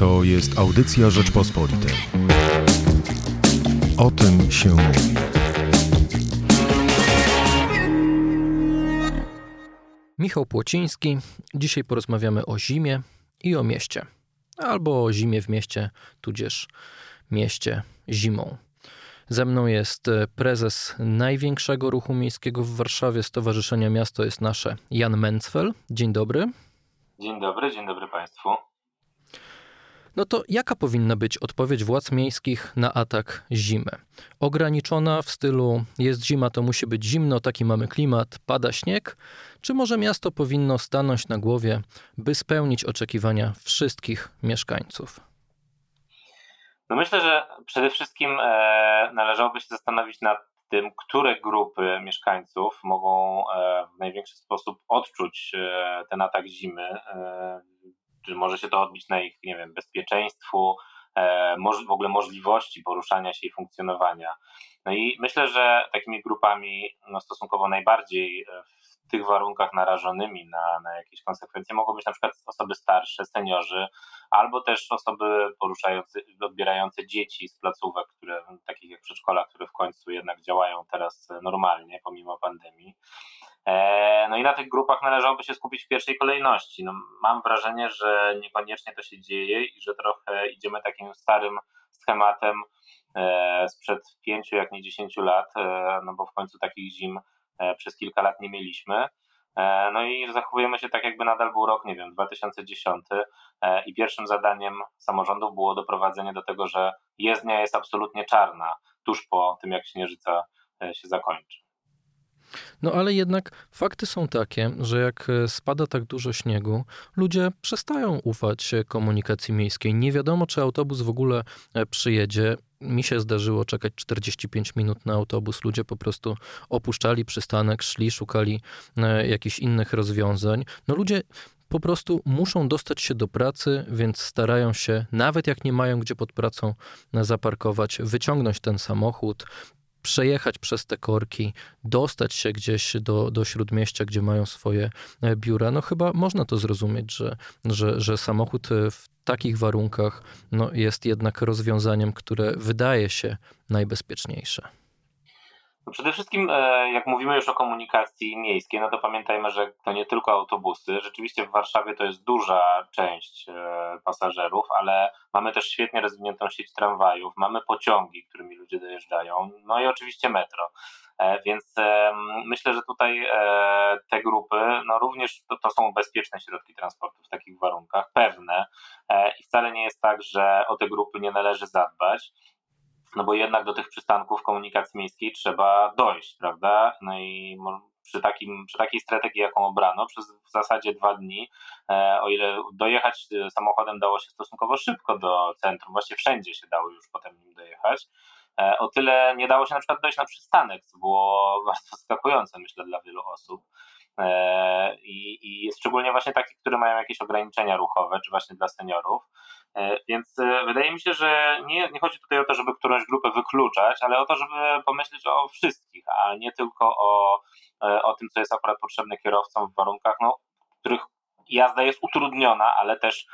To jest audycja Rzeczpospolitej. O tym się mówi. Michał Płociński. Dzisiaj porozmawiamy o zimie i o mieście. Albo o zimie w mieście, tudzież mieście zimą. Ze mną jest e, prezes największego ruchu miejskiego w Warszawie, Stowarzyszenia Miasto jest Nasze, Jan Mencfel. Dzień dobry. Dzień dobry, dzień dobry Państwu. No to jaka powinna być odpowiedź władz miejskich na atak zimy? Ograniczona w stylu jest zima, to musi być zimno, taki mamy klimat, pada śnieg? Czy może miasto powinno stanąć na głowie, by spełnić oczekiwania wszystkich mieszkańców? No myślę, że przede wszystkim e, należałoby się zastanowić nad tym, które grupy mieszkańców mogą e, w największy sposób odczuć e, ten atak zimy. Czy może się to odbić na ich, nie wiem, bezpieczeństwu, w ogóle możliwości poruszania się i funkcjonowania. No i myślę, że takimi grupami no, stosunkowo najbardziej w tych warunkach narażonymi na, na jakieś konsekwencje mogą być na przykład osoby starsze, seniorzy, albo też osoby poruszające, odbierające dzieci z placówek, które, takich jak przedszkola, które w końcu jednak działają teraz normalnie pomimo pandemii. E, no i na tych grupach należałoby się skupić w pierwszej kolejności. No, mam wrażenie, że niekoniecznie to się dzieje i że trochę idziemy takim starym schematem e, sprzed pięciu, jak nie dziesięciu lat, e, no bo w końcu takich zim przez kilka lat nie mieliśmy. No i zachowujemy się tak, jakby nadal był rok, nie wiem, 2010 e, i pierwszym zadaniem samorządu było doprowadzenie do tego, że jezdnia jest absolutnie czarna tuż po tym, jak śnieżyca się zakończy. No ale jednak fakty są takie, że jak spada tak dużo śniegu, ludzie przestają ufać komunikacji miejskiej. Nie wiadomo, czy autobus w ogóle przyjedzie mi się zdarzyło czekać 45 minut na autobus. Ludzie po prostu opuszczali przystanek, szli, szukali e, jakichś innych rozwiązań. No ludzie po prostu muszą dostać się do pracy, więc starają się, nawet jak nie mają gdzie pod pracą e, zaparkować, wyciągnąć ten samochód, przejechać przez te korki, dostać się gdzieś do, do śródmieścia, gdzie mają swoje e, biura, no chyba można to zrozumieć, że, że, że samochód w takich warunkach no, jest jednak rozwiązaniem, które wydaje się najbezpieczniejsze. No przede wszystkim, e, jak mówimy już o komunikacji miejskiej, no to pamiętajmy, że to nie tylko autobusy. Rzeczywiście w Warszawie to jest duża część e, pasażerów, ale mamy też świetnie rozwiniętą sieć tramwajów, mamy pociągi, którymi ludzie dojeżdżają, no i oczywiście metro. E, więc myślę, że tutaj te grupy, no również to, to są bezpieczne środki transportu w takich warunkach, pewne i wcale nie jest tak, że o te grupy nie należy zadbać no bo jednak do tych przystanków komunikacji miejskiej trzeba dojść, prawda? No i przy, takim, przy takiej strategii, jaką obrano, przez w zasadzie dwa dni, e, o ile dojechać e, samochodem dało się stosunkowo szybko do centrum, właściwie wszędzie się dało już potem nim dojechać, e, o tyle nie dało się na przykład dojść na przystanek, co było bardzo zaskakujące, myślę, dla wielu osób. I, I szczególnie właśnie takich, które mają jakieś ograniczenia ruchowe, czy właśnie dla seniorów. E, więc e, wydaje mi się, że nie, nie chodzi tutaj o to, żeby którąś grupę wykluczać, ale o to, żeby pomyśleć o wszystkich, a nie tylko o, e, o tym, co jest akurat potrzebne kierowcom w warunkach, no, w których jazda jest utrudniona, ale też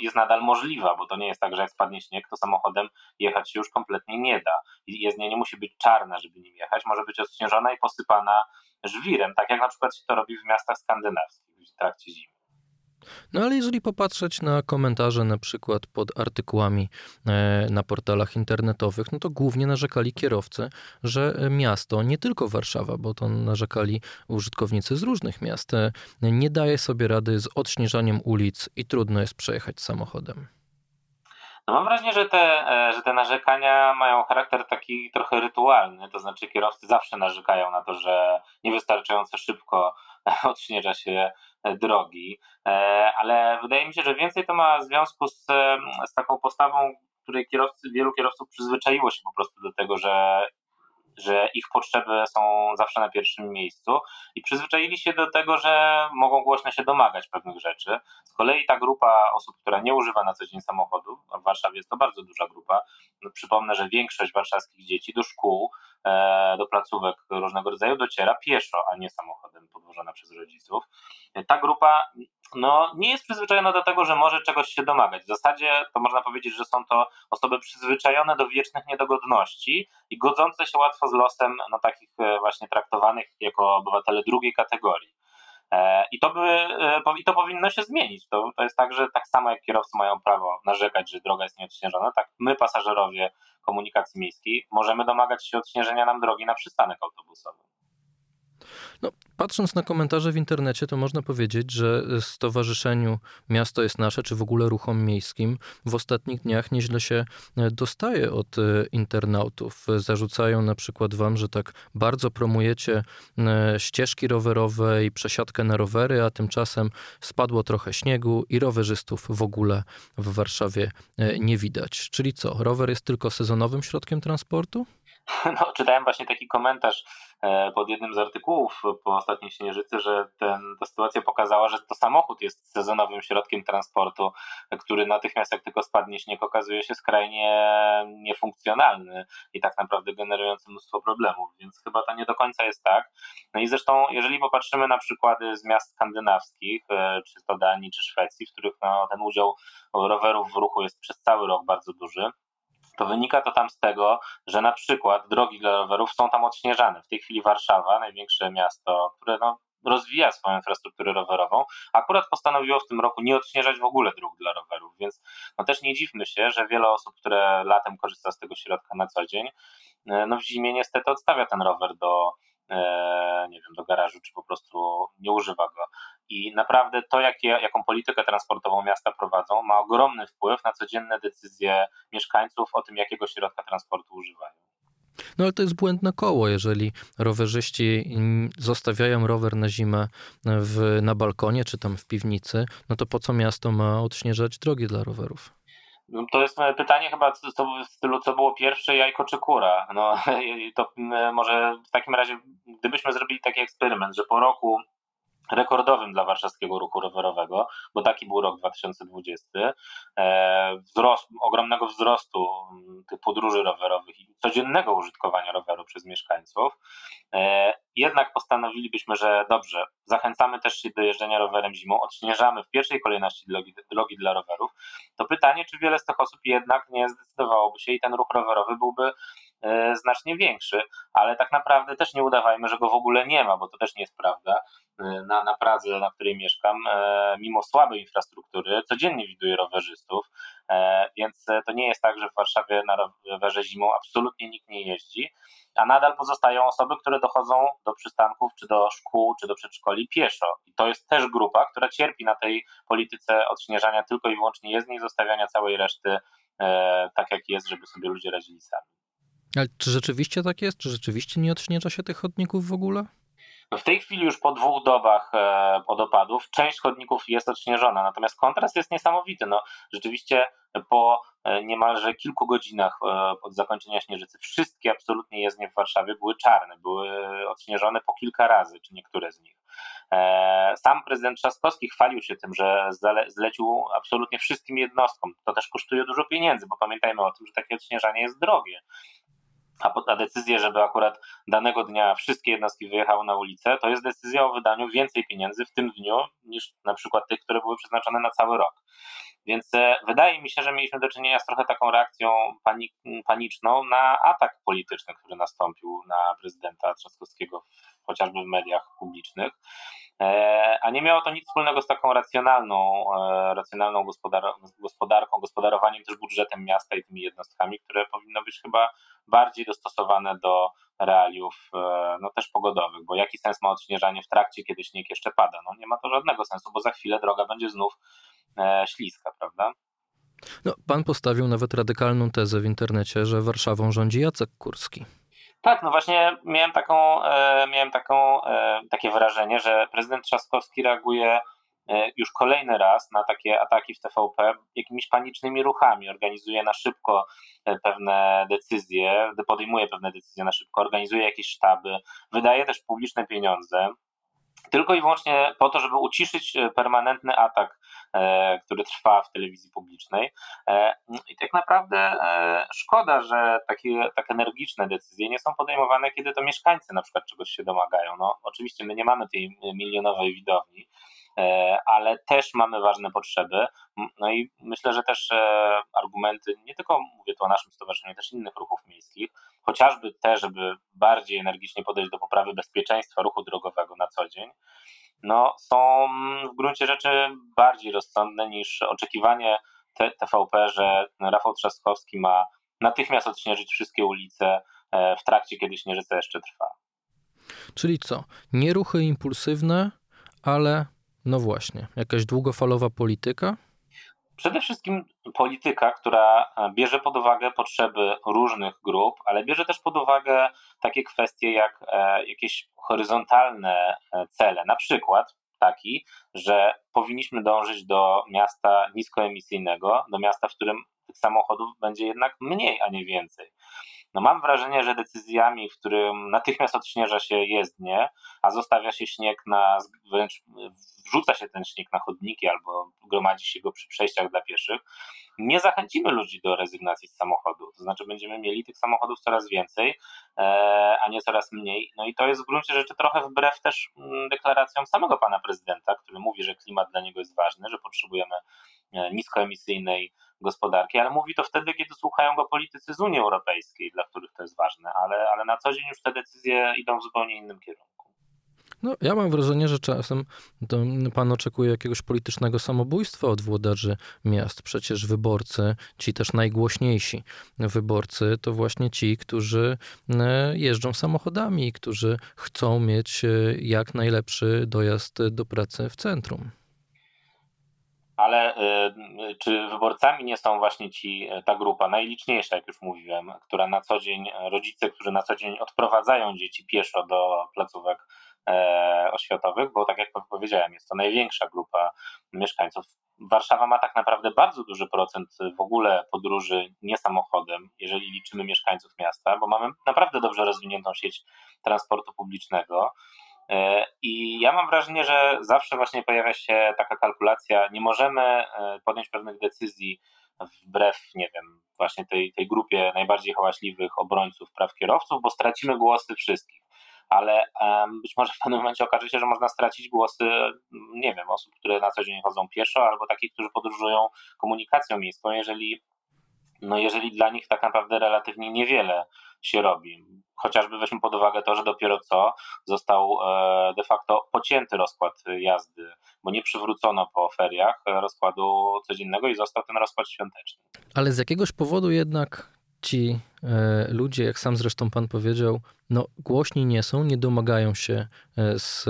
jest nadal możliwa, bo to nie jest tak, że jak spadnie śnieg, to samochodem jechać się już kompletnie nie da. I jezdnia nie musi być czarna, żeby nim jechać, może być odśnieżona i posypana żwirem, tak jak na przykład się to robi w miastach skandynawskich w trakcie zimy. No ale jeżeli popatrzeć na komentarze na przykład pod artykułami e, na portalach internetowych, no to głównie narzekali kierowcy, że miasto, nie tylko Warszawa, bo to narzekali użytkownicy z różnych miast, e, nie daje sobie rady z odśnieżaniem ulic i trudno jest przejechać samochodem. No mam wrażenie, że te, e, że te narzekania mają charakter taki trochę rytualny, to znaczy kierowcy zawsze narzekają na to, że niewystarczająco szybko odśnieża się drogi, e, ale wydaje mi się, że więcej to ma związku z, z taką postawą, której kierowcy, wielu kierowców przyzwyczaiło się po prostu do tego, że że ich potrzeby są zawsze na pierwszym miejscu i przyzwyczaili się do tego, że mogą głośno się domagać pewnych rzeczy. Z kolei ta grupa osób, która nie używa na co dzień samochodu, a w Warszawie jest to bardzo duża grupa, no przypomnę, że większość warszawskich dzieci do szkół, e, do placówek różnego rodzaju dociera pieszo, a nie samochodem podwożona przez rodziców. Ta grupa no, nie jest przyzwyczajona do tego, że może czegoś się domagać. W zasadzie to można powiedzieć, że są to osoby przyzwyczajone do wiecznych niedogodności i godzące się łatwo z losem no, takich e, właśnie traktowanych jako obywatele drugiej kategorii. E, I to, by, e, I to powinno się zmienić. To, to jest tak, że tak samo jak kierowcy mają prawo narzekać, że droga jest nieodśnieżona, tak my, pasażerowie komunikacji miejskiej, możemy domagać się odśnieżenia nam drogi na przystanek autobusowy. No, patrząc na komentarze w internecie, to można powiedzieć, że Stowarzyszeniu Miasto jest Nasze, czy w ogóle ruchom miejskim, w ostatnich dniach nieźle się e, dostaje od e, internautów. Zarzucają na przykład wam, że tak bardzo promujecie e, ścieżki rowerowe i przesiadkę na rowery, a tymczasem spadło trochę śniegu i rowerzystów w ogóle w Warszawie nie widać. Czyli co, rower jest tylko sezonowym środkiem transportu? No, czytałem właśnie taki komentarz pod jednym z artykułów po ostatniej Śnieżycy, że ten, ta sytuacja pokazała, że to samochód jest sezonowym środkiem transportu, który natychmiast jak tylko spadnie śnieg okazuje się skrajnie niefunkcjonalny i tak naprawdę generujący mnóstwo problemów, więc chyba to nie do końca jest tak. No i zresztą jeżeli popatrzymy na przykłady z miast skandynawskich, e, czy to Danii, czy Szwecji, w których no, ten udział rowerów w ruchu jest przez cały rok bardzo duży, to wynika to tam z tego, że na przykład drogi dla rowerów są tam odśnieżane. W tej chwili Warszawa, największe miasto, które no, rozwija swoją infrastrukturę rowerową, akurat postanowiło w tym roku nie odśnieżać w ogóle dróg dla rowerów, więc no też nie dziwmy się, że wiele osób, które latem korzysta z tego środka na co dzień, no w zimie niestety odstawia ten rower do, nie wiem, do garażu, czy po prostu nie używa go. I naprawdę to, jakie, jaką politykę transportową miasta prowadzą, ma ogromny wpływ na codzienne decyzje mieszkańców o tym, jakiego środka transportu używają. No ale to jest błędne koło, jeżeli rowerzyści zostawiają rower na zimę w, na balkonie czy tam w piwnicy, no to po co miasto ma odśnieżać drogi dla rowerów? No, to jest pytanie chyba w stylu, co było pierwsze, jajko czy kura. No, to może w takim razie, gdybyśmy zrobili taki eksperyment, że po roku rekordowym dla warszawskiego ruchu rowerowego, bo taki był rok 2020, e, wzrost, ogromnego wzrostu tych podróży rowerowych codziennego użytkowania roweru przez mieszkańców. E, jednak postanowilibyśmy, że dobrze, zachęcamy też się do jeżdżenia rowerem zimą, odśnieżamy w pierwszej kolejności drogi, drogi dla rowerów. To pytanie, czy wiele z tych osób jednak nie zdecydowałoby się i ten ruch rowerowy byłby E, znacznie większy, ale tak naprawdę też nie udawajmy, że go w ogóle nie ma, bo to też nie jest prawda. E, na, na Pradze, na której mieszkam, mimo słabej infrastruktury, codziennie widuję rowerzystów, więc to nie jest tak, że w Warszawie na rowerze zimą absolutnie nikt nie jeździ, a nadal pozostają osoby, które dochodzą do przystanków, czy do szkół, czy do przedszkoli pieszo. I to jest też grupa, która cierpi na tej polityce odśnieżania tylko i wyłącznie jezdni i zostawiania całej reszty tak, jak jest, żeby sobie ludzie radzili sami. Ale czy rzeczywiście tak jest? Czy rzeczywiście nie odśnieża się tych chodników w ogóle? No w tej chwili już po dwóch dobach e, od opadów część chodników jest odśnieżona, natomiast kontrast jest niesamowity. No, rzeczywiście po e, niemalże kilku godzinach e, od zakończenia śnieżycy wszystkie absolutnie jezdnie w Warszawie były czarne, były odśnieżone po kilka razy, czy niektóre z nich. Sam prezydent Trzaskowski chwalił się tym, że zlecił absolutnie wszystkim jednostkom. To też kosztuje dużo pieniędzy, bo pamiętajmy o tym, że takie odśnieżanie jest drogie a, a decyzję, żeby akurat danego dnia wszystkie jednostki wyjechały na ulicę, to jest decyzja o wydaniu więcej pieniędzy w tym dniu niż na przykład tych, które były przeznaczone na cały rok. Więc e, wydaje mi się, że mieliśmy do czynienia z trochę taką reakcją panik, paniczną na atak polityczny, który nastąpił na prezydenta Trzaskowskiego chociażby w mediach publicznych. E, a nie miało to nic wspólnego z taką racjonalną, e, racjonalną gospodar gospodarką, gospodarowaniem też budżetem miasta i tymi jednostkami, które powinno być chyba bardziej dostosowane do realiów no też pogodowych, bo jaki sens ma odśnieżanie w trakcie, kiedy śnieg jeszcze pada? No nie ma to żadnego sensu, bo za chwilę droga będzie znów śliska, prawda? No, pan postawił nawet radykalną tezę w internecie, że Warszawą rządzi Jacek Kurski. Tak, no właśnie miałem taką, e, miałem taką, e, takie wrażenie, że prezydent Trzaskowski reaguje e, już kolejny raz na takie ataki w TVP jakimiś panicznymi ruchami. Organizuje na szybko pewne decyzje, podejmuje pewne decyzje na szybko, organizuje jakieś sztaby, wydaje też publiczne pieniądze tylko i wyłącznie po to, żeby uciszyć e, permanentny atak, e, który trwa w telewizji publicznej. E, I tak naprawdę szkoda, że takie tak energiczne decyzje nie są podejmowane, kiedy to mieszkańcy na przykład czegoś się domagają. No, oczywiście my nie mamy tej milionowej widowni, e, ale też mamy ważne potrzeby. No i myślę, że też e, argumenty, nie tylko mówię tu o naszym stowarzyszeniu, też innych ruchów miejskich, chociażby te, żeby bardziej energicznie podejść do poprawy bezpieczeństwa ruchu drogowego na co dzień, no, są w gruncie rzeczy bardziej rozsądne niż oczekiwanie TVP, że Rafał Trzaskowski ma natychmiast odśnieżyć wszystkie ulice e, w trakcie, kiedy śnieżyca jeszcze trwa. Czyli co? Nie ruchy impulsywne, ale no właśnie, jakaś długofalowa polityka? Przede wszystkim polityka, która e, bierze pod uwagę potrzeby różnych grup, ale bierze też pod uwagę takie kwestie jak e, jakieś horyzontalne cele. Na przykład taki, że powinniśmy dążyć do miasta niskoemisyjnego, do miasta, w którym tych samochodów będzie jednak mniej, a nie więcej. No mam wrażenie, że decyzjami, w którym natychmiast odśnieża się jezdnie, a zostawia się śnieg na, wręcz wrzuca się ten śnieg na chodniki albo gromadzi się go przy przejściach dla pieszych, nie zachęcimy ludzi do rezygnacji z samochodu. To znaczy będziemy mieli tych samochodów coraz więcej, e, a nie coraz mniej. No i to jest w gruncie rzeczy trochę wbrew też mm, deklaracjom samego pana prezydenta, który mówi, że klimat dla niego jest ważny, że potrzebujemy e, niskoemisyjnej gospodarki, ale mówi to wtedy, kiedy słuchają go politycy z Unii Europejskiej, dla których to jest ważne, ale, ale na co dzień już te decyzje idą w zupełnie innym kierunku. No, ja mam wrażenie, że czasem pan oczekuje jakiegoś politycznego samobójstwa od włodarzy miast. Przecież wyborcy, ci też najgłośniejsi wyborcy, to właśnie ci, którzy e, jeżdżą samochodami, którzy chcą mieć e, jak najlepszy dojazd do pracy w centrum ale y, czy wyborcami nie są właśnie ci, e, ta grupa najliczniejsza, jak już mówiłem, która na co dzień, e, rodzice, którzy na co dzień odprowadzają dzieci pieszo do placówek e, oświatowych, bo tak jak powiedziałem, jest to największa grupa mieszkańców. Warszawa ma tak naprawdę bardzo duży procent w ogóle podróży nie samochodem, jeżeli liczymy mieszkańców miasta, bo mamy naprawdę dobrze rozwiniętą sieć transportu publicznego. E, I ja mam wrażenie, że zawsze właśnie pojawia się taka kalkulacja, nie możemy e, podjąć pewnych decyzji wbrew, nie wiem, właśnie tej, tej grupie najbardziej hałaśliwych obrońców praw kierowców, bo stracimy głosy wszystkich. Ale być może w pewnym momencie okaże się, że można stracić głosy, nie wiem, osób, które na co dzień chodzą pieszo, albo takich, którzy podróżują komunikacją miejską, jeżeli, no jeżeli dla nich tak naprawdę relatywnie niewiele się robi. Chociażby weźmy pod uwagę to, że dopiero co został e, de facto pocięty rozkład jazdy, bo nie przywrócono po feriach rozkładu codziennego i został ten rozkład świąteczny. Ale z jakiegoś powodu jednak ci e, ludzie, jak sam zresztą pan powiedział, no, głośni nie są, nie domagają się e, z,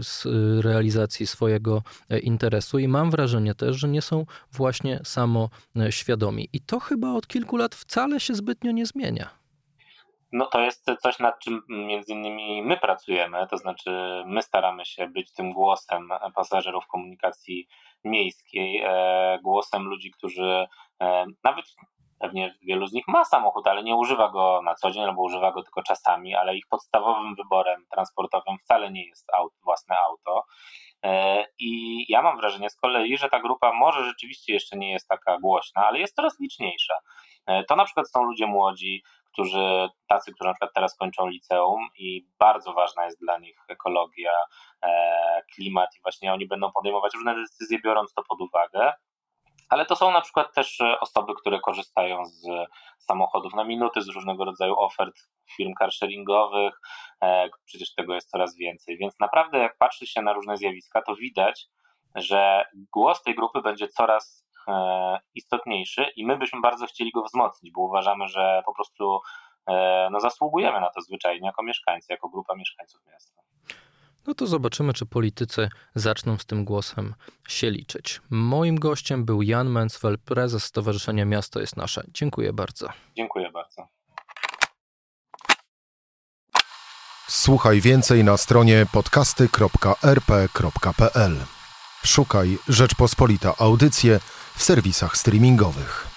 z, realizacji swojego interesu i mam wrażenie też, że nie są właśnie samo świadomi. I to chyba od kilku lat wcale się zbytnio nie zmienia. No to jest coś, nad czym między innymi my pracujemy, to znaczy my staramy się być tym głosem pasażerów komunikacji miejskiej, e, głosem ludzi, którzy e, nawet pewnie wielu z nich ma samochód, ale nie używa go na co dzień albo używa go tylko czasami, ale ich podstawowym wyborem transportowym wcale nie jest aut, własne auto. E, I ja mam wrażenie z kolei, że ta grupa może rzeczywiście jeszcze nie jest taka głośna, ale jest coraz liczniejsza. To na przykład są ludzie młodzi, którzy, tacy, którzy na przykład teraz kończą liceum i bardzo ważna jest dla nich ekologia, e, klimat i właśnie oni będą podejmować różne decyzje, biorąc to pod uwagę. Ale to są na przykład też osoby, które korzystają z samochodów na minuty, z różnego rodzaju ofert firm carsharingowych. E, przecież tego jest coraz więcej. Więc naprawdę, jak patrzy się na różne zjawiska, to widać, że głos tej grupy będzie coraz E, istotniejszy i my byśmy bardzo chcieli go wzmocnić, bo uważamy, że po prostu e, no, zasługujemy na to zwyczajnie jako mieszkańcy, jako grupa mieszkańców miasta. No to zobaczymy, czy politycy zaczną z tym głosem się liczyć. Moim gościem był Jan Mensfeld, prezes Stowarzyszenia Miasto jest Nasze. Dziękuję bardzo. Dziękuję bardzo. Słuchaj więcej na stronie podcasty.rp.pl. Szukaj Rzeczpospolita Audycje w serwisach streamingowych.